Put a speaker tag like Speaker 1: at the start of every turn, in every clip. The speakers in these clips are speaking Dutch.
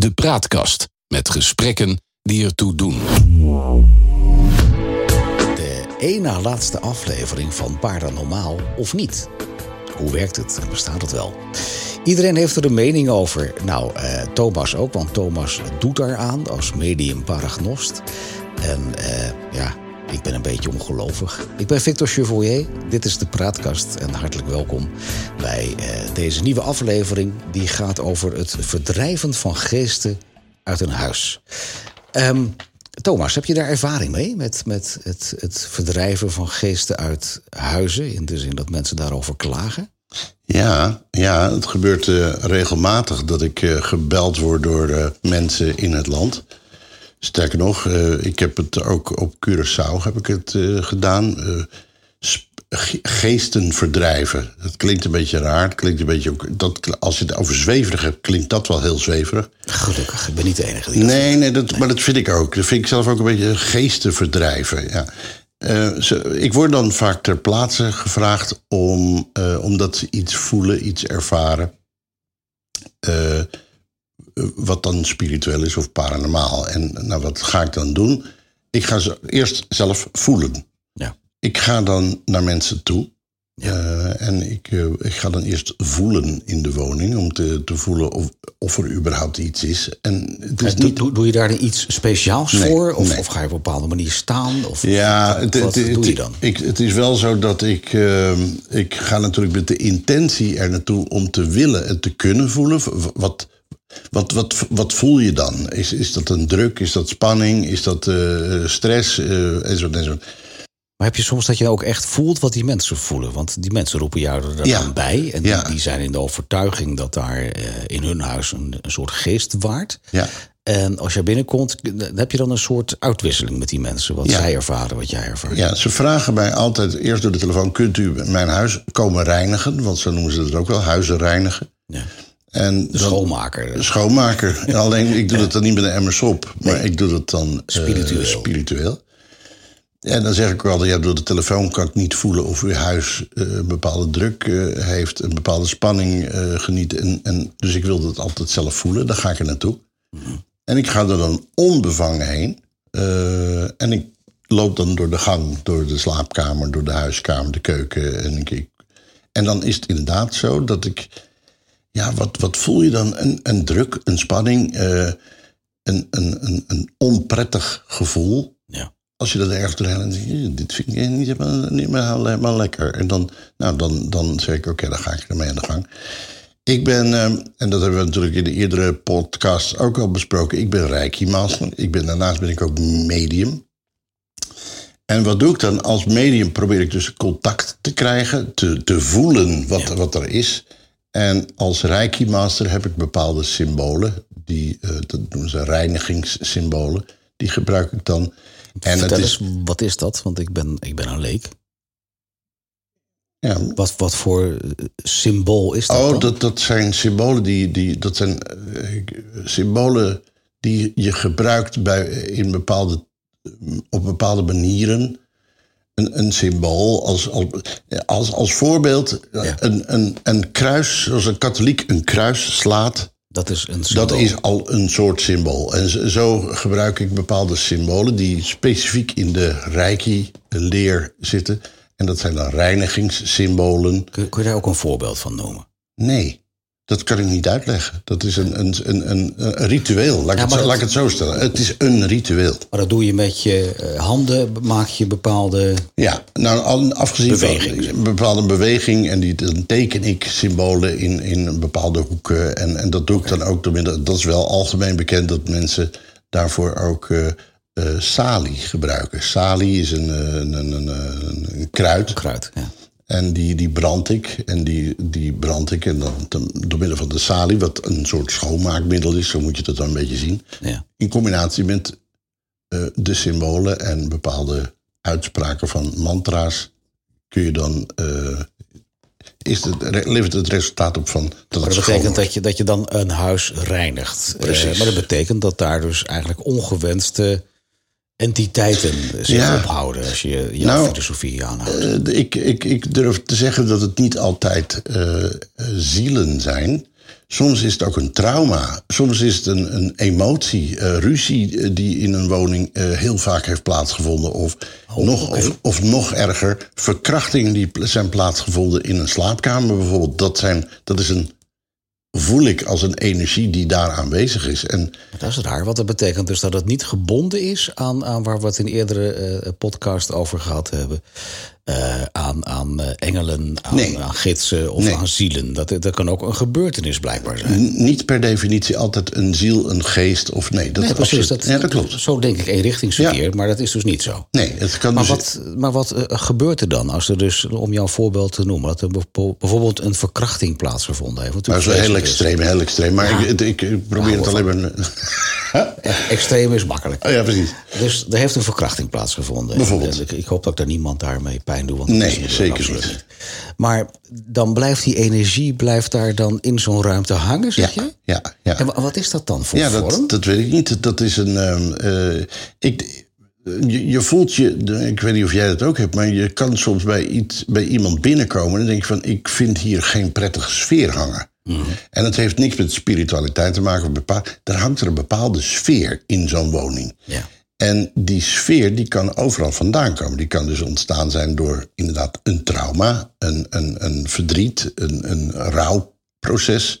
Speaker 1: De Praatkast met gesprekken die ertoe doen.
Speaker 2: De na laatste aflevering van Paranormaal of niet. Hoe werkt het? Bestaat het wel? Iedereen heeft er een mening over. Nou, eh, Thomas ook, want Thomas doet daaraan als medium paragnost. En eh, ja, ik ben een beetje ongelovig. Ik ben Victor Chevalier. Dit is de Praatkast en hartelijk welkom bij eh, deze nieuwe aflevering. Die gaat over het verdrijven van geesten uit een huis. Ehm, Thomas, heb je daar ervaring mee met, met het, het verdrijven van geesten uit huizen? In de zin dat mensen daarover klagen?
Speaker 3: Ja, ja het gebeurt uh, regelmatig dat ik uh, gebeld word door mensen in het land. Sterker nog, ik heb het ook op Curaçao heb ik het, gedaan. geesten verdrijven. Dat klinkt een beetje raar. Het klinkt een beetje, dat, als je het over zweverig hebt, klinkt dat wel heel zweverig.
Speaker 2: Gelukkig, ik ben niet de enige die
Speaker 3: nee, nee, dat, maar dat vind ik ook. Dat vind ik zelf ook een beetje geesten verdrijven. Ja. Uh, ze, ik word dan vaak ter plaatse gevraagd om, uh, omdat ze iets voelen, iets ervaren. Wat dan spiritueel is of paranormaal. En nou, wat ga ik dan doen? Ik ga ze eerst zelf voelen.
Speaker 2: Ja.
Speaker 3: Ik ga dan naar mensen toe. Ja. Uh, en ik, uh, ik ga dan eerst voelen in de woning om te, te voelen of, of er überhaupt iets is. En het is
Speaker 2: doe,
Speaker 3: niet...
Speaker 2: doe, doe, je daar iets speciaals
Speaker 3: nee,
Speaker 2: voor? Of,
Speaker 3: nee.
Speaker 2: of, ga je op een bepaalde manier staan? Of,
Speaker 3: ja,
Speaker 2: wat, doe je dan?
Speaker 3: Ik, het is wel zo dat ik. Uh, ik ga natuurlijk met de intentie er naartoe om te willen en te kunnen voelen. Wat, wat, wat, wat voel je dan? Is, is dat een druk? Is dat spanning? Is dat uh, stress? Uh, enzovoort, enzovoort.
Speaker 2: Maar heb je soms dat je ook echt voelt wat die mensen voelen? Want die mensen roepen jou er dan
Speaker 3: Ja.
Speaker 2: bij. En
Speaker 3: Ja.
Speaker 2: die, die zijn in de overtuiging dat daar eh, in hun huis een, een soort geest waart.
Speaker 3: Ja.
Speaker 2: En als jij binnenkomt, heb je dan een soort uitwisseling met die mensen. Wat zij ervaren, wat jij ervaart.
Speaker 3: Ja, ze vragen mij altijd eerst door de telefoon: kunt u mijn huis komen reinigen? Want zo noemen ze het ook wel, huizen reinigen.
Speaker 2: Ja.
Speaker 3: En
Speaker 2: De schoonmaker.
Speaker 3: Schoonmaker. En Alleen ik doe dat dan niet met een emmers op, maar
Speaker 2: Nee.
Speaker 3: ik doe dat dan eh,
Speaker 2: Spiritueel.
Speaker 3: spiritueel. En dan zeg ik wel, ja, door de telefoon kan ik niet voelen of uw huis eh, een bepaalde druk eh, heeft, een bepaalde spanning eh, geniet. En, en, dus ik wil dat altijd zelf voelen, daar ga ik er naartoe. En ik ga er dan onbevangen heen. eh, en ik loop dan door de gang, door de slaapkamer, door de huiskamer, de keuken. En, ik, en dan is het inderdaad zo dat ik. Ja, wat, wat voel je dan? Een, een druk, een spanning, eh, een, een, een, een onprettig gevoel.
Speaker 2: Ja.
Speaker 3: Als je dat ergens doorheen en dit vind ik niet helemaal, niet helemaal, helemaal lekker. En dan, nou, dan, dan zeg ik, oké, dan ga ik ermee aan de gang. Ik ben, eh, en dat hebben we natuurlijk in de eerdere podcast ook al besproken, ik ben Reiki Master. Ik ben, daarnaast ben ik ook medium. En wat doe ik dan? Als medium probeer ik dus contact te krijgen, te, te voelen wat,
Speaker 2: Ja.
Speaker 3: wat er is. En als Reiki Master heb ik bepaalde symbolen, die, eh, dat noemen ze reinigingssymbolen, die gebruik ik dan. En
Speaker 2: Vertel
Speaker 3: het is,
Speaker 2: eens, wat is dat? Want ik ben, ik ben een leek.
Speaker 3: ja,
Speaker 2: Wat, wat voor eh, symbool is dat
Speaker 3: Oh,
Speaker 2: dan?
Speaker 3: dat, dat zijn symbolen die, die dat zijn eh, symbolen die je gebruikt bij, in bepaalde, op bepaalde manieren. Een, een symbool als, als, als, als voorbeeld
Speaker 2: Ja.
Speaker 3: een, een, een kruis, zoals een katholiek een kruis slaat.
Speaker 2: Dat is een symbool.
Speaker 3: Dat is al een soort symbool. En zo- zo gebruik ik bepaalde symbolen die specifiek in de Reiki-leer zitten. En dat zijn dan reinigingssymbolen.
Speaker 2: Kun, kun je daar ook een voorbeeld van noemen?
Speaker 3: Nee, dat kan ik niet uitleggen. Dat is een, een, een, een, een ritueel. Laat
Speaker 2: Ja,
Speaker 3: het,
Speaker 2: dat-
Speaker 3: laat ik het zo stellen. Het is een ritueel.
Speaker 2: Maar dat doe je met je eh, handen, maak je bepaalde...
Speaker 3: Ja, nou, afgezien
Speaker 2: Beweging.
Speaker 3: van een bepaalde beweging... en die, dan teken ik symbolen in, in bepaalde hoeken. En, en dat doe ik dan ook door middel... Dat is wel algemeen bekend dat mensen daarvoor ook eh eh, sali gebruiken. Sali is een, een, een, een, een, een kruid.
Speaker 2: Kruid, ja.
Speaker 3: En die, die brand ik. En die, die brand ik. En dan door middel van de salie, wat een soort schoonmaakmiddel is, zo moet je dat dan een beetje zien.
Speaker 2: ja.
Speaker 3: In combinatie met eh, de symbolen en bepaalde uitspraken van mantra's, kun je dan. eh, is het, levert het resultaat op van dat
Speaker 2: Maar dat betekent dat je, dat je dan een huis reinigt. Eh,
Speaker 3: Precies.
Speaker 2: maar dat betekent dat daar dus eigenlijk ongewenste entiteiten zich
Speaker 3: Ja.
Speaker 2: ophouden... als je jouw
Speaker 3: Nou,
Speaker 2: filosofie aanhoudt.
Speaker 3: Eh, ik, ik, ik durf te zeggen dat het niet altijd eh, eh, zielen zijn. Soms is het ook een trauma. Soms is het een, een emotie, uh, ruzie die in een woning heel vaak heeft plaatsgevonden. Of,
Speaker 2: Oh,
Speaker 3: nog, of, of nog erger, verkrachtingen die zijn plaatsgevonden in een slaapkamer bijvoorbeeld. Dat, zijn, dat is een, voel ik als een energie die daar aanwezig is. En
Speaker 2: Dat is raar, want dat betekent dus dat het niet gebonden is aan, aan waar we het in eerdere eh podcast over gehad hebben. Eh, aan aan eh, engelen, aan,
Speaker 3: Nee.
Speaker 2: aan gidsen of
Speaker 3: Nee.
Speaker 2: aan zielen. Dat, dat kan ook een gebeurtenis blijkbaar zijn.
Speaker 3: n- niet per definitie altijd een ziel, een geest of nee. Dat
Speaker 2: Nee,
Speaker 3: is
Speaker 2: precies. Dat,
Speaker 3: ja, dat klopt.
Speaker 2: Zo denk ik eenrichtingsverkeer, maar dat is dus niet zo.
Speaker 3: Nee, het kan
Speaker 2: Maar
Speaker 3: dus...
Speaker 2: wat, maar wat eh, gebeurt er dan als er dus, om jouw voorbeeld te noemen, dat er bijvoorbeeld een verkrachting plaatsgevonden heeft? Natuurlijk
Speaker 3: wel heel extreem, heel extreem. Maar ik, ik, ik probeer het alleen maar...
Speaker 2: Extreem is makkelijk.
Speaker 3: Oh ja, precies.
Speaker 2: Dus er heeft een verkrachting plaatsgevonden.
Speaker 3: Bijvoorbeeld.
Speaker 2: Ik, ik hoop dat daar niemand daarmee pijn doet. Want
Speaker 3: Nee, zeker
Speaker 2: absoluut
Speaker 3: niet.
Speaker 2: Maar dan blijft die energie blijft daar dan in zo'n ruimte hangen, zeg
Speaker 3: Ja,
Speaker 2: je?
Speaker 3: ja, ja.
Speaker 2: En wa- wat is dat dan voor
Speaker 3: Ja,
Speaker 2: vorm?
Speaker 3: dat, dat weet ik niet. Dat is een. ehm, eh, ik, je, je voelt je. Ik weet niet of jij dat ook hebt, maar je kan soms bij, iets, bij iemand binnenkomen en denk je van: ik vind hier geen prettige sfeer hangen.
Speaker 2: Mhm.
Speaker 3: En dat heeft niks met spiritualiteit te maken. Er hangt er een bepaalde sfeer in zo'n woning.
Speaker 2: Ja.
Speaker 3: En die sfeer die kan overal vandaan komen. Die kan dus ontstaan zijn door inderdaad een trauma, een, een, een verdriet, een, een rouwproces.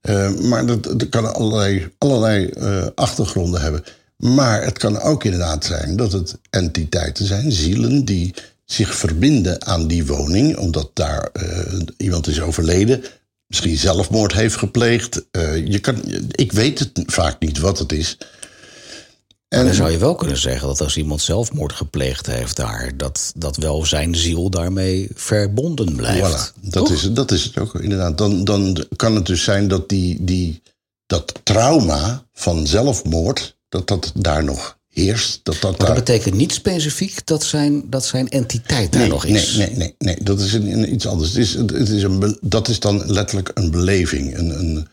Speaker 3: Eh, maar dat, dat kan allerlei, allerlei eh, achtergronden hebben. Maar het kan ook inderdaad zijn dat het entiteiten zijn, zielen, die zich verbinden aan die woning, omdat daar eh, iemand is overleden, misschien zelfmoord heeft gepleegd. Eh, je kan, ik weet het vaak niet wat het is.
Speaker 2: Maar dan zou je wel kunnen zeggen dat als iemand zelfmoord gepleegd heeft daar, dat, dat wel zijn ziel daarmee verbonden blijft.
Speaker 3: Voilà, dat
Speaker 2: Toch?
Speaker 3: is, het, dat is het ook inderdaad. Dan, dan kan het dus zijn dat die, die, dat trauma van zelfmoord, dat dat daar nog heerst. Dat dat
Speaker 2: Maar dat betekent niet specifiek dat zijn, dat zijn entiteit daar
Speaker 3: nee,
Speaker 2: nog is.
Speaker 3: Nee, nee, nee, nee, dat is een, een- iets anders. Het is, het is een, dat is dan letterlijk een beleving. Een, een,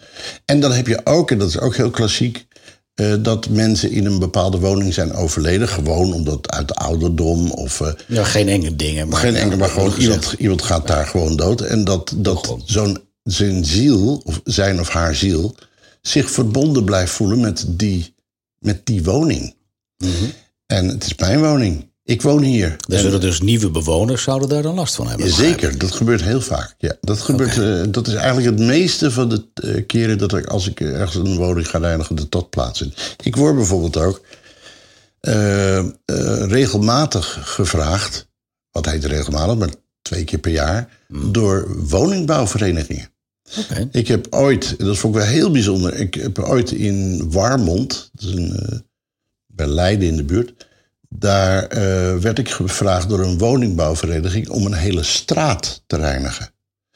Speaker 3: en dan heb je ook, en dat is ook heel klassiek, eh, dat mensen in een bepaalde woning zijn overleden. Gewoon omdat uit de ouderdom of... eh,
Speaker 2: Ja, geen enge dingen. Maar,
Speaker 3: geen enkel, maar gewoon iemand, iemand gaat daar gewoon dood. En dat, dat zo'n zijn ziel, of zijn of haar ziel, zich verbonden blijft voelen met die, met die woning.
Speaker 2: Mhm.
Speaker 3: En het is mijn woning. Ik woon hier.
Speaker 2: Er zullen dus nieuwe bewoners zouden daar dan last van hebben.
Speaker 3: Zeker, dat gebeurt heel vaak. Ja, dat, gebeurt, eh, dat is eigenlijk het meeste van de eh, keren dat ik, als ik ergens een woning ga reinigen, dat dat plaatsvindt. Ik word bijvoorbeeld ook eh, regelmatig gevraagd, wat heet regelmatig, maar twee keer per jaar, door woningbouwverenigingen.
Speaker 2: Oké.
Speaker 3: Ik heb ooit, en dat vond ik wel heel bijzonder, ik heb ooit in Warmond, dat is een, bij Leiden in de buurt, daar eh, werd ik gevraagd door een woningbouwvereniging om een hele straat te reinigen.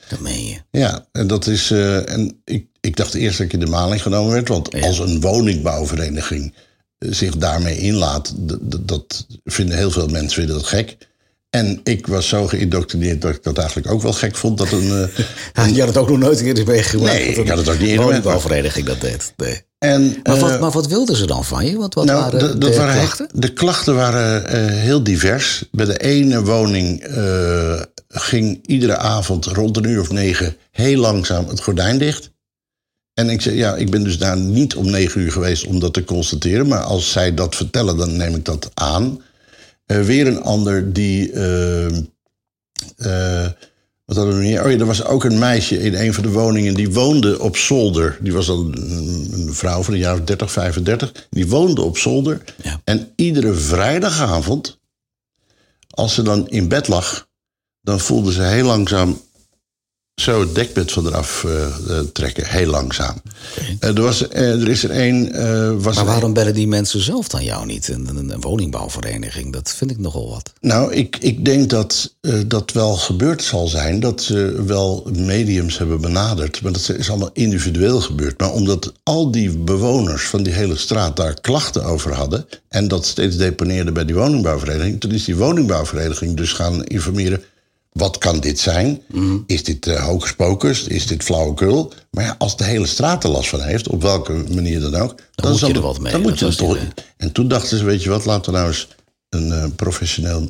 Speaker 2: Dat meen je.
Speaker 3: Ja, en dat is. eh, en ik, ik dacht eerst dat ik in de maling genomen werd, want
Speaker 2: Ja.
Speaker 3: als een woningbouwvereniging eh, zich daarmee inlaat, dat vinden heel veel mensen vinden dat gek. En ik was zo geïndoctrineerd dat ik dat eigenlijk ook wel gek vond. Dat een,
Speaker 2: Ah, je had het ook nog nooit eerder meegemaakt.
Speaker 3: Nee, ik had het ook niet
Speaker 2: een
Speaker 3: eerder
Speaker 2: woningbouwvereniging dat deed. Nee.
Speaker 3: En,
Speaker 2: Maar, wat,
Speaker 3: eh,
Speaker 2: maar wat wilden ze dan van je? Wat, wat
Speaker 3: nou,
Speaker 2: waren
Speaker 3: de,
Speaker 2: de,
Speaker 3: dat waren,
Speaker 2: klachten?
Speaker 3: de klachten waren eh, heel divers. Bij de ene woning eh, ging iedere avond rond een uur of negen heel langzaam het gordijn dicht. En ik zei, ja, ik ben dus daar niet om negen uur geweest om dat te constateren. Maar als zij dat vertellen, dan neem ik dat aan. Weer een ander die. Wat hadden we meer? Oh ja, er was ook een meisje in een van de woningen. Die woonde op zolder. Die was dan een, een vrouw van een jaar of 30, 35. Die woonde op zolder.
Speaker 2: Ja.
Speaker 3: En iedere vrijdagavond, als ze dan in bed lag, dan voelde ze heel langzaam zo het dekbed van eraf eh, eh, trekken. Heel langzaam. Eh, er, was, er is er één. was
Speaker 2: Maar waarom bellen die mensen zelf dan jou niet? Een, een, een woningbouwvereniging, dat vind ik nogal wat.
Speaker 3: Nou, ik, ik denk dat dat wel gebeurd zal zijn. Dat ze wel mediums hebben benaderd. Maar dat is allemaal individueel gebeurd. Maar omdat al die bewoners van die hele straat daar klachten over hadden. en dat steeds deponeerden bij die woningbouwvereniging. toen is die woningbouwvereniging dus gaan informeren. Wat kan dit zijn?
Speaker 2: Mhm.
Speaker 3: Is dit uh, hocus? Is dit flauwekul? Maar ja, als de hele straat er last van heeft, op welke manier dan ook, dan,
Speaker 2: moet
Speaker 3: zal
Speaker 2: je er wat mee.
Speaker 3: Dan moet je er toch.
Speaker 2: die,
Speaker 3: En toen dachten ze, weet je wat, laten we nou eens een eh, professioneel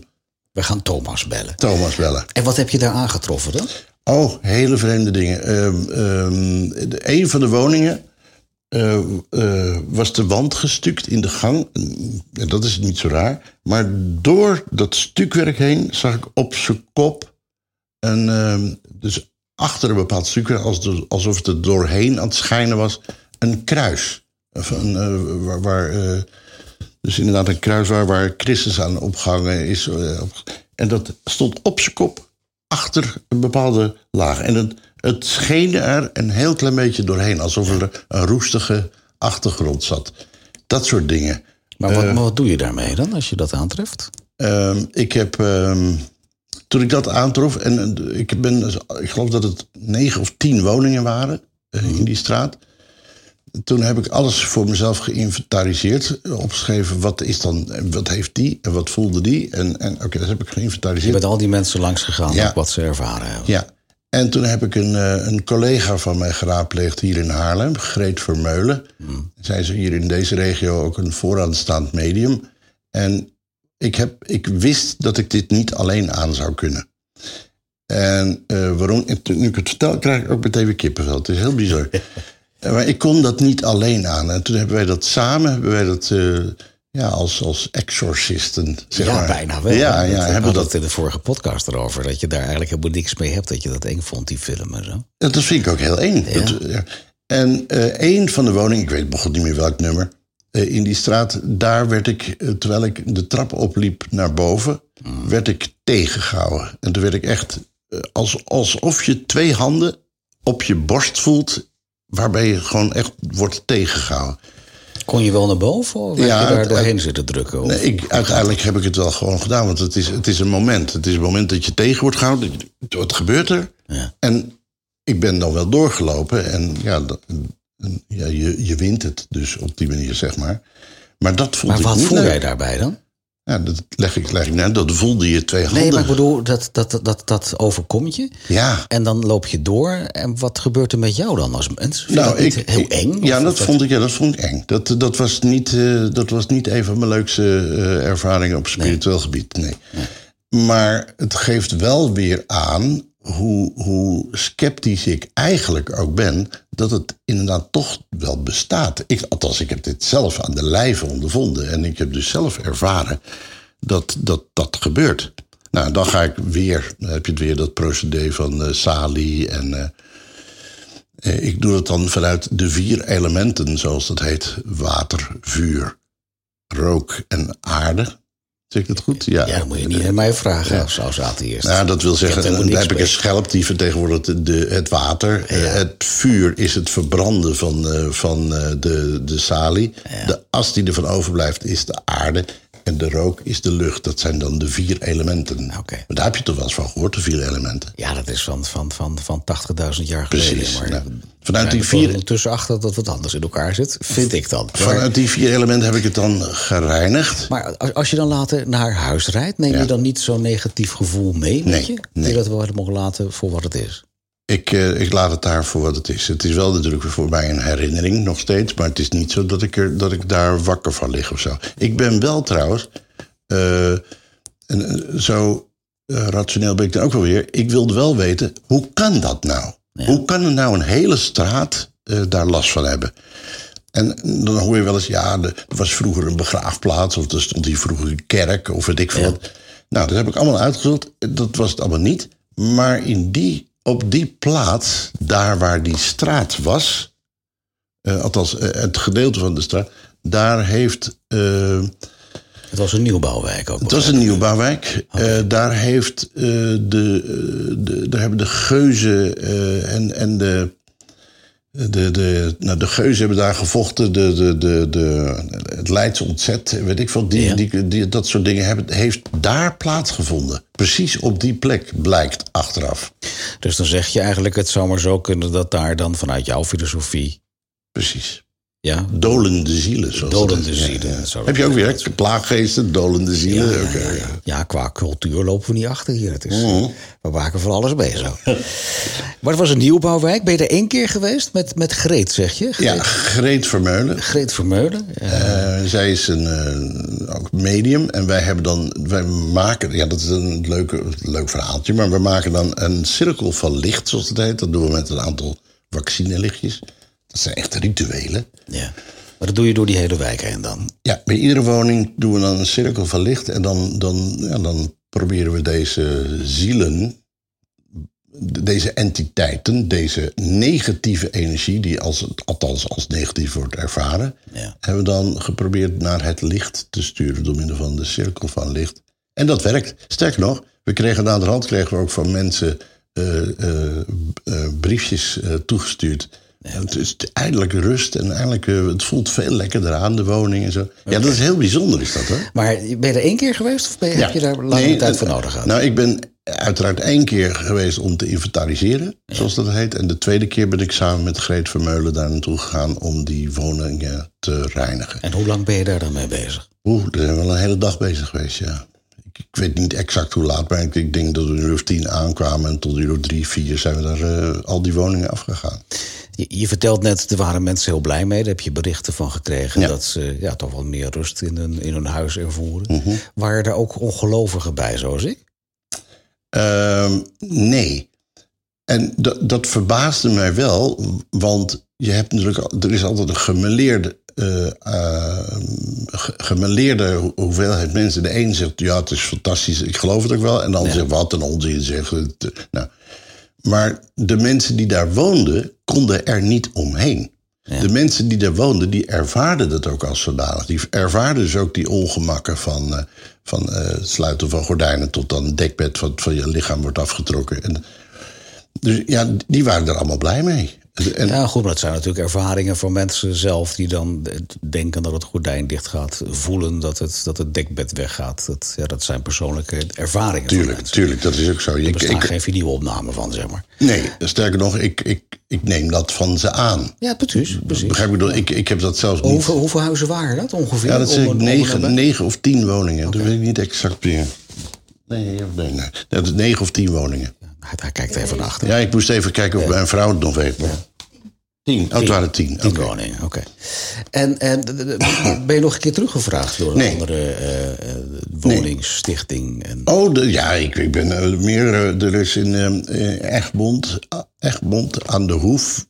Speaker 2: We gaan Thomas bellen.
Speaker 3: Thomas bellen.
Speaker 2: En wat heb je daar aangetroffen dan?
Speaker 3: Oh, hele vreemde dingen. Ehm, ehm, de- een van de woningen eh, was de wand gestukt in de gang. En dat is niet zo raar. Maar door dat stukwerk heen zag ik op zijn kop een. ehm, dus achter een bepaald als- alsof het er doorheen aan het schijnen was, een kruis. Of een, eh, waar. waar, eh, dus inderdaad een kruis waar, waar Christus aan opgehangen is. eh, en dat stond op zijn kop achter een bepaalde laag. En het, het scheen er een heel klein beetje doorheen, alsof er een roestige achtergrond zat. Dat soort dingen.
Speaker 2: Maar wat, maar wat doe je daarmee dan als je dat aantreft?
Speaker 3: Ehm, ik heb. Toen ik dat aantrof, en ik, ben, ik geloof dat het negen of tien woningen waren eh, in die straat. Toen heb ik alles voor mezelf geïnventariseerd. Opgeschreven wat is dan, wat heeft die en wat voelde die. En, en oké, dat heb ik
Speaker 2: Je
Speaker 3: geïnventariseerd.
Speaker 2: bent al die mensen langs gegaan
Speaker 3: Ja.
Speaker 2: wat ze ervaren hebben.
Speaker 3: Ja. En toen heb ik een, eh, een collega van mij geraadpleegd hier in Haarlem, Greet Vermeulen. Zij is hier in deze regio ook een vooraanstaand medium. En ik, heb, ik wist dat ik dit niet alleen aan zou kunnen. En eh, waarom, nu ik het vertel, krijg ik ook meteen weer kippenvel. Het is heel bizar. Eh, maar ik kon dat niet alleen aan. En toen hebben wij dat samen, hebben wij dat eh, ja, als, als exorcisten, zeg
Speaker 2: ja,
Speaker 3: maar.
Speaker 2: bijna wel.
Speaker 3: Ja, ja
Speaker 2: we
Speaker 3: hebben dat
Speaker 2: in de vorige podcast erover. Dat je daar eigenlijk helemaal niks mee hebt. Dat je dat eng vond, die film en zo.
Speaker 3: Ja, dat vind ik ook heel eng. Dat, ja. En eh een van de woningen, ik weet begon niet meer welk nummer, in die straat, daar werd ik, eh, terwijl ik de trap opliep naar boven, werd ik tegengehouden. En toen werd ik echt, eh, als, alsof je twee handen op je borst voelt, waarbij je gewoon echt wordt tegengehouden.
Speaker 2: Kon je wel naar boven of werd
Speaker 3: Ja,
Speaker 2: je daar doorheen zitten drukken?
Speaker 3: Nee, ik, uiteindelijk heb ik het wel gewoon gedaan, want het is, het is een moment. Het is een moment dat je tegen wordt gehouden. Wat gebeurt er?
Speaker 2: Ja.
Speaker 3: En ik ben dan wel doorgelopen en ja, en, ja je, je wint het dus op die manier, zeg maar. Maar dat vond
Speaker 2: Maar
Speaker 3: ik
Speaker 2: wat voel
Speaker 3: leuk.
Speaker 2: jij daarbij dan?
Speaker 3: Ja, dat leg ik, leg ik net. Dat voelde je twee handen.
Speaker 2: Nee, maar ik bedoel, dat, dat, dat, dat overkomt je.
Speaker 3: Ja,
Speaker 2: En dan loop je door. En wat gebeurt er met jou dan als mens? Vind
Speaker 3: nou, ik,
Speaker 2: heel eng?
Speaker 3: Ja, dat vond, ik, ja, dat vond ik eng. Dat, dat, was niet, eh, dat was niet een van mijn leukste eh, ervaringen op spiritueel gebied. Nee. Maar het geeft wel weer aan hoe, hoe sceptisch ik eigenlijk ook ben. dat het inderdaad toch wel bestaat. Ik, althans, ik heb dit zelf aan de lijve ondervonden. En ik heb dus zelf ervaren dat dat, dat gebeurt. Nou, dan ga ik weer, dan heb je het weer dat procedé van eh, Sali en. eh, eh, ik doe het dan vanuit de vier elementen, zoals dat heet: water, vuur, rook en aarde. Zeg ik dat goed? Ja.
Speaker 2: Ja, dat moet je niet aan mij vragen als, als atheïst.
Speaker 3: Nou, dat wil zeggen, dan heb ik een schelp die vertegenwoordigt de, de- het water. Eh, Het vuur is het verbranden van, eh, van eh, de, de salie. De as die ervan overblijft is de aarde. En de rook is de lucht. Dat zijn dan de vier elementen.
Speaker 2: Oké.
Speaker 3: Maar daar heb je toch wel eens van gehoord, de vier elementen.
Speaker 2: Ja, dat is van, van, van, van 80.000 jaar geleden.
Speaker 3: Precies,
Speaker 2: Maar
Speaker 3: nou, vanuit die
Speaker 2: er
Speaker 3: vier-
Speaker 2: ondertussen achter dat wat anders in elkaar zit. Vind ik dan. Maar,
Speaker 3: Vanuit die vier elementen heb ik het dan gereinigd.
Speaker 2: maar als, als je dan later naar huis rijdt, neem je dan niet zo'n negatief gevoel mee met
Speaker 3: Nee,
Speaker 2: je?
Speaker 3: Nee.
Speaker 2: je dat wel helemaal laten voor wat het is?
Speaker 3: Ik, eh, ik laat het daar voor wat het is. Het is wel natuurlijk voor mij een herinnering nog steeds. Maar het is niet zo dat ik, er, dat ik daar wakker van lig of zo. Ik ben wel trouwens. en, eh, zo eh, rationeel ben ik dan ook wel weer. Ik wilde wel weten, hoe kan dat nou? Hoe kan er nou een hele straat daar last van hebben? En dan hoor je wel eens, ja, er was vroeger een begraafplaats... of er stond hier vroeger een kerk, of weet ik veel wat. Nou, dat heb ik allemaal uitgezocht. Dat was het allemaal niet. Maar in die, op die plaats, daar waar die straat was... eh, althans, eh, het gedeelte van de straat... daar heeft... eh,
Speaker 2: Het was een nieuwbouwwijk ook.
Speaker 3: het was een nieuwbouwwijk. Daar, heeft, de, de, daar hebben de geuzen en, en de, de, de, nou, de geuzen hebben daar gevochten. De, de, de, de, het Leidse ontzet, weet ik veel. Die,
Speaker 2: Ja.
Speaker 3: die, die, dat soort dingen hebben, heeft daar plaatsgevonden. Precies op die plek, blijkt achteraf.
Speaker 2: Dus dan zeg je eigenlijk, het zou maar zo kunnen dat daar dan vanuit jouw filosofie...
Speaker 3: Precies.
Speaker 2: Ja,
Speaker 3: Dolende zielen. Zoals
Speaker 2: Dolende zielen,
Speaker 3: Ja, ja.
Speaker 2: zo
Speaker 3: Heb je ook weer plaaggeesten, dolende zielen?
Speaker 2: Ja, ja,
Speaker 3: ja.
Speaker 2: qua cultuur lopen we niet achter hier. Het is,
Speaker 3: Mhm.
Speaker 2: We maken van alles mee zo. maar het was een nieuwbouwwijk. Ben je er één keer geweest met, met Greet, zeg je? Greet,
Speaker 3: Ja, Greet Vermeulen.
Speaker 2: Greet Vermeulen.
Speaker 3: Eh, zij is een, eh, ook medium. En wij hebben dan, wij maken, ja, dat is een leuke, leuk verhaaltje, maar we maken dan een cirkel van licht, zoals het heet. Dat doen we met een aantal vaccinelichtjes. Dat zijn echt rituelen.
Speaker 2: Ja. Maar dat doe je door die hele wijk heen dan?
Speaker 3: Ja, bij iedere woning doen we dan een cirkel van licht. En dan, dan, ja, dan proberen we deze zielen, deze entiteiten, deze negatieve energie, die als, althans als negatief wordt ervaren,
Speaker 2: Ja.
Speaker 3: hebben we dan geprobeerd naar het licht te sturen door middel van de cirkel van licht. En dat werkt. Sterker nog, we kregen aan de hand kregen we ook van mensen eh, eh, eh, briefjes eh, Het is eindelijk rust en eindelijk, eh, het voelt veel lekkerder aan de woning en zo. Ja, dat is heel bijzonder, is dat hoor.
Speaker 2: Maar ben je er één keer geweest of ben je, heb je daar langere
Speaker 3: Nee,
Speaker 2: tijd
Speaker 3: eh,
Speaker 2: voor nodig gehad?
Speaker 3: Nou, ik ben uiteraard één keer geweest om te inventariseren, zoals dat heet. En de tweede keer ben ik samen met Greet Vermeulen daar naartoe gegaan om die woningen te reinigen.
Speaker 2: en hoe lang ben je daar dan mee bezig?
Speaker 3: Oeh, daar zijn we wel een hele dag bezig geweest, ja. Ik, weet niet exact hoe laat, maar ik, ik denk dat we een uur of tien aankwamen. En tot een uur of drie, vier zijn we daar eh, al die woningen afgegaan.
Speaker 2: Je, je vertelt net, er waren mensen heel blij mee. Daar heb je berichten van gekregen
Speaker 3: Ja.
Speaker 2: dat ze ja, toch wel meer rust in hun, in hun huis ervoeren.
Speaker 3: Mhm.
Speaker 2: Waren er ook ongelovigen bij, zoals ik?
Speaker 3: Ehm, nee. En dat, dat verbaasde mij wel, want je hebt natuurlijk, er is altijd een gemeleerde, ge- gemeleerde ho- hoeveelheid mensen. De een zegt, ja, het is fantastisch, ik geloof het ook wel. En de ander zegt, wat een onzin, het. eh, Nou. Maar de mensen die daar woonden, konden er niet omheen. De mensen die daar woonden, die ervaarden dat ook als zodanig. Die ervaarden dus ook die ongemakken van, eh, van eh, het sluiten van gordijnen... tot dan het dekbed van, van je lichaam wordt afgetrokken. En, dus ja, die waren er allemaal blij mee. En,
Speaker 2: Ja, goed, maar dat zijn natuurlijk ervaringen van mensen zelf die dan denken dat het gordijn dicht gaat, voelen dat het, dat het dekbed weggaat. Dat, ja, dat zijn persoonlijke ervaringen.
Speaker 3: tuurlijk, tuurlijk, dat is ook zo.
Speaker 2: Er
Speaker 3: ik,
Speaker 2: geen videoopnamen van, zeg maar.
Speaker 3: nee, sterker nog, ik, ik, ik neem dat van ze aan.
Speaker 2: Ja, precies. precies.
Speaker 3: Begrijp ik, bedoel, ik, ik heb dat zelfs niet...
Speaker 2: Hoeveel, hoeveel huizen waren dat ongeveer?
Speaker 3: Ja, dat
Speaker 2: Om om en
Speaker 3: negen, negen of tien woningen. Dat weet ik niet exact meer. Nee, nee, nee. nee. Dat is negen of tien woningen.
Speaker 2: Hij, hij kijkt even naar achter.
Speaker 3: Ja, ik moest even kijken of mijn vrouw het nog weet. maar- Tien. Oh, het waren tien.
Speaker 2: Tien
Speaker 3: Oké.
Speaker 2: woningen, oké. En, en ben je nog een keer teruggevraagd door een
Speaker 3: Nee.
Speaker 2: andere eh, eh, woningstichting? En,
Speaker 3: Oh, de, ja, ik, ik ben eh, meer. er is in eh, Egmond, ah, Egmond aan de Hoef.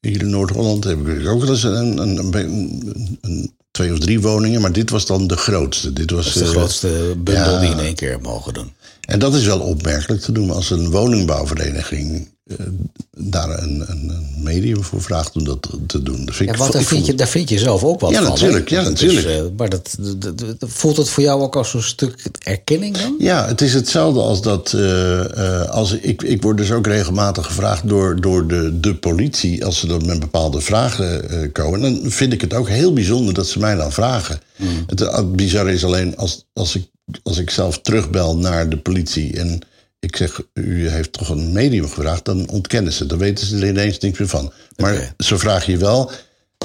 Speaker 3: Hier in Noord-Holland heb ik ook wel eens een, een, een, een- een- twee of drie woningen. Maar dit was dan de grootste. Dit was
Speaker 2: dat is de
Speaker 3: eh,
Speaker 2: grootste bundel
Speaker 3: ja.
Speaker 2: die in één keer mogen doen.
Speaker 3: En dat is wel opmerkelijk te doen als een woningbouwvereniging daar een, een, een medium voor vraagt om dat te doen. Dat vind
Speaker 2: Ja, daar vind, je, daar vind je zelf ook wat
Speaker 3: Ja,
Speaker 2: van. hè?
Speaker 3: natuurlijk, ja,
Speaker 2: Dat
Speaker 3: natuurlijk.
Speaker 2: eh, maar dat, dat- dat- voelt het voor jou ook als een stuk erkenning dan?
Speaker 3: Ja, het is hetzelfde als dat. eh, eh, als ik, ik word dus ook regelmatig gevraagd door, door de, de politie. als ze dan met bepaalde vragen eh, komen. Dan vind ik het ook heel bijzonder dat ze mij dan vragen. Het, het bizarre is alleen als, als, ik, als ik zelf terugbel naar de politie. en ik zeg, u heeft toch een medium gevraagd. dan ontkennen ze. Dan weten ze er ineens niks meer van. Maar ze vragen je wel.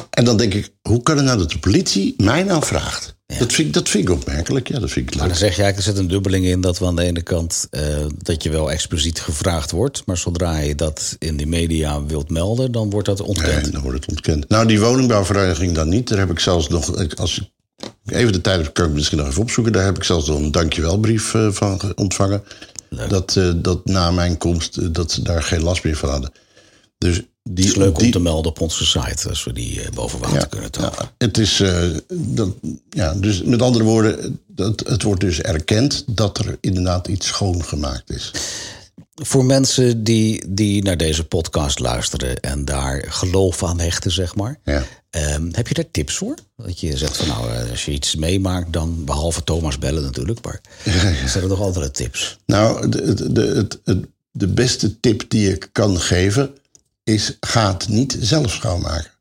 Speaker 3: En dan denk ik, hoe kan het nou dat de politie mij nou vraagt? Dat, vind, ik- dat vind ik opmerkelijk. Ja, dat vind ik leuk.
Speaker 2: Maar dan zeg je eigenlijk, er zit een dubbeling in dat we aan de ene kant eh, dat je wel expliciet gevraagd wordt, maar zodra je dat in de media wilt melden, dan wordt dat ontkend.
Speaker 3: Nee, dan wordt het ontkend. Nou, die woningbouwvereniging dan niet. Daar heb ik zelfs nog, als ik even de tijd kan ik misschien nog even opzoeken. Daar heb ik zelfs nog een dankjewelbrief eh, van ge- ontvangen. Dat, eh, dat na mijn komst, eh, dat ze daar geen last meer van hadden. Dus die,
Speaker 2: Het is leuk
Speaker 3: die,
Speaker 2: om te melden op onze site, als we die boven water kunnen tonen.
Speaker 3: ja, het is, dat, ja, dus met andere woorden, dat, het wordt dus erkend dat er inderdaad iets schoongemaakt is.
Speaker 2: Voor mensen die, die naar deze podcast luisteren en daar geloof aan hechten, zeg maar.
Speaker 3: Ja.
Speaker 2: ehm, heb je daar tips voor? Dat je zegt van nou, eh, als je iets meemaakt, dan behalve Thomas bellen natuurlijk, maar zijn er nog andere tips?
Speaker 3: Nou, de, de, de, de beste tip die ik kan geven is: ga het niet zelf schoonmaken.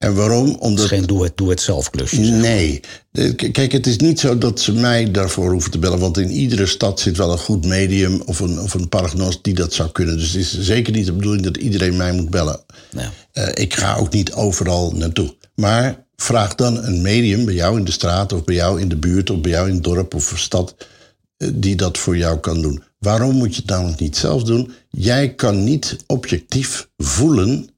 Speaker 3: En waarom?
Speaker 2: Het is
Speaker 3: Omdat.
Speaker 2: geen doe het, doe het zelf klusje.
Speaker 3: Nee. Kijk, het is niet zo dat ze mij daarvoor hoeven te bellen. Want in iedere stad zit wel een goed medium of een, of een paragnost die dat zou kunnen. Dus het is zeker niet de bedoeling dat iedereen mij moet bellen. Eh, ik ga ook niet overal naartoe. Maar vraag dan een medium bij jou in de straat of bij jou in de buurt of bij jou in het dorp of stad eh, die dat voor jou kan doen. Waarom moet je het namelijk niet zelf doen? Jij kan niet objectief voelen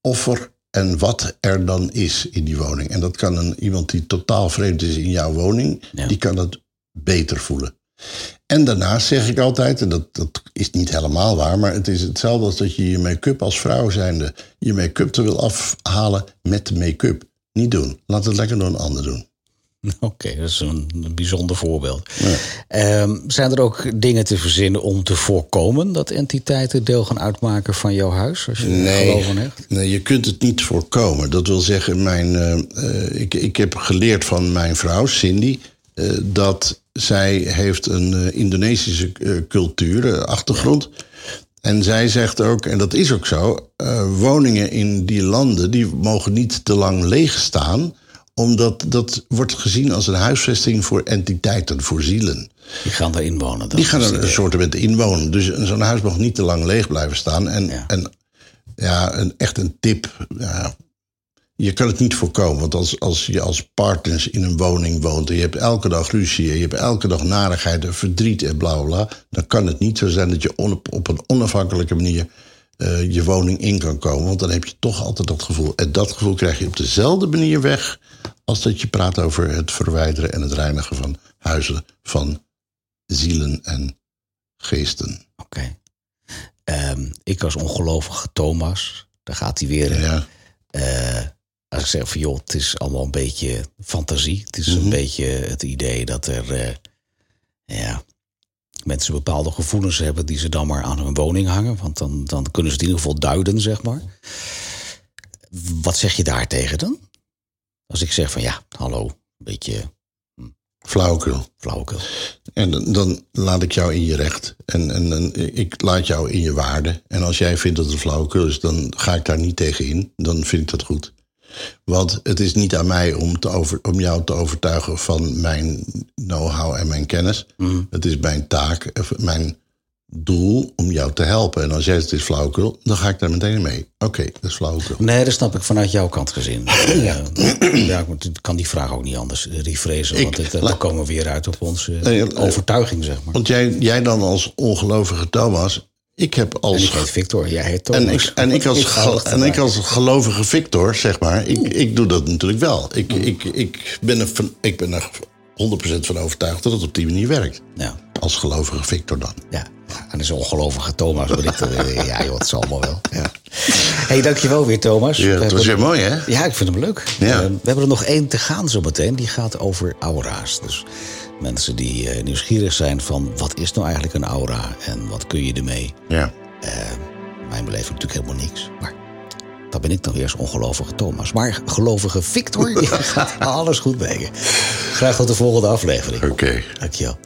Speaker 3: of er en wat er dan is in die woning. En dat kan een, iemand die totaal vreemd is in jouw woning,
Speaker 2: Ja.
Speaker 3: die kan dat beter voelen. En daarnaast zeg ik altijd, en dat, dat is niet helemaal waar, maar het is hetzelfde als dat je je make-up als vrouw zijnde je make-up te wil afhalen met make-up. Niet doen. Laat het lekker door een ander doen.
Speaker 2: Oké, dat is een, bijzonder voorbeeld. Ehm, zijn er ook dingen te verzinnen om te voorkomen dat entiteiten deel gaan uitmaken van jouw huis? Als je er aan hecht?
Speaker 3: nee, je kunt het niet voorkomen. Dat wil zeggen, mijn, eh, eh, ik, ik heb geleerd van mijn vrouw, Cindy, eh, dat zij heeft een Indonesische cultuur, achtergrond. En zij zegt ook, en dat is ook zo, woningen in die landen die mogen niet te lang leeg staan, omdat dat wordt gezien als een huisvesting voor entiteiten, voor zielen.
Speaker 2: Die gaan daarin wonen. dan.
Speaker 3: Die gaan
Speaker 2: Dus
Speaker 3: er een soort met inwonen. Dus zo'n huis mag niet te lang leeg blijven staan. En
Speaker 2: Ja.
Speaker 3: ja, en, ja een, echt een tip. Ja, je kan het niet voorkomen. Want als, als je als partners in een woning woont... en je hebt elke dag ruzie... en je hebt elke dag narigheid en verdriet en bla bla bla... dan kan het niet zo zijn dat je on- op een onafhankelijke manier... eh, je woning in kan komen. Want dan heb je toch altijd dat gevoel. En dat gevoel krijg je op dezelfde manier weg... als dat je praat over het verwijderen en het reinigen van huizen... van zielen en geesten.
Speaker 2: Oké. Ehm, ik als ongelovige Thomas, daar gaat hij weer.
Speaker 3: Ja.
Speaker 2: Eh, als ik zeg van joh, het is allemaal een beetje fantasie. Het is een beetje het idee dat er eh, ja, mensen bepaalde gevoelens hebben die ze dan maar aan hun woning hangen. Want dan, dan kunnen ze het in ieder geval duiden, zeg maar. Wat zeg je daar tegen dan? Als ik zeg van ja, hallo, een beetje
Speaker 3: Flauwekul.
Speaker 2: flauwekul.
Speaker 3: En dan, dan laat ik jou in je recht. En, en, en ik laat jou in je waarde. En als jij vindt dat het flauwekul is, dan ga ik daar niet tegen in. Dan vind ik dat goed. Want het is niet aan mij om, te over, om jou te overtuigen van mijn know-how en mijn kennis. Het is mijn taak, eh, mijn doel om jou te helpen. En als jij het is flauwekul, dan ga ik daar meteen mee. Oké, dat is flauwekul.
Speaker 2: Nee, dat snap ik vanuit jouw kant gezien. Ja, ja ik moet- ik kan die vraag ook niet anders eh, rephresen. Want
Speaker 3: Ik-
Speaker 2: het, eh, dan komen we weer uit op onze
Speaker 3: Nee, eh,
Speaker 2: overtuiging, zeg maar.
Speaker 3: Want jij, jij dan als ongelovige Thomas, ik heb als...
Speaker 2: En ik heet Victor, jij heet Thomas.
Speaker 3: En ik, en, ik als,
Speaker 2: het
Speaker 3: en ik als gelovige Victor, zeg maar, ik, ik doe dat natuurlijk wel. Ik, ik, ik, ben er van, ik ben er 100% van overtuigd dat het op die manier werkt.
Speaker 2: Ja,
Speaker 3: Als gelovige Victor dan.
Speaker 2: ja. En is ongelovige Thomas. Ben ik eh, ja, joh, het zal allemaal wel. Ja. hey, dankjewel weer, Thomas.
Speaker 3: Ja, dat was weer mooi, hè?
Speaker 2: Ja, ik vind hem leuk.
Speaker 3: Ja.
Speaker 2: Eh, we hebben er nog één te gaan zo meteen. Die gaat over aura's. Dus mensen die eh, nieuwsgierig zijn van... wat is nou eigenlijk een aura en wat kun je ermee?
Speaker 3: Ja.
Speaker 2: Eh, mijn beleving natuurlijk helemaal niks. Maar dat ben ik dan weer als ongelovige Thomas. Maar gelovige Victor, die gaat alles goed brengen. Graag tot de volgende aflevering.
Speaker 3: Oké.
Speaker 2: Dankjewel.